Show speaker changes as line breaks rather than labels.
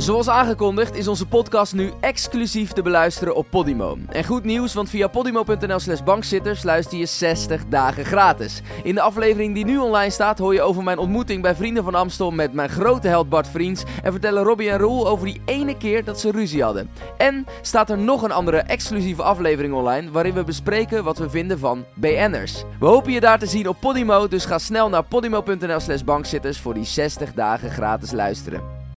Zoals aangekondigd is onze podcast nu exclusief te beluisteren op Podimo. En goed nieuws, want via podimo.nl slash bankzitters luister je 60 dagen gratis. In de aflevering die nu online staat hoor je over mijn ontmoeting bij Vrienden van Amstel met mijn grote held Bart Vriends. En vertellen Robbie en Roel over die ene keer dat ze ruzie hadden. En staat er nog een andere exclusieve aflevering online waarin we bespreken wat we vinden van BN'ers. We hopen je daar te zien op Podimo, dus ga snel naar podimo.nl slash bankzitters voor die 60 dagen gratis luisteren.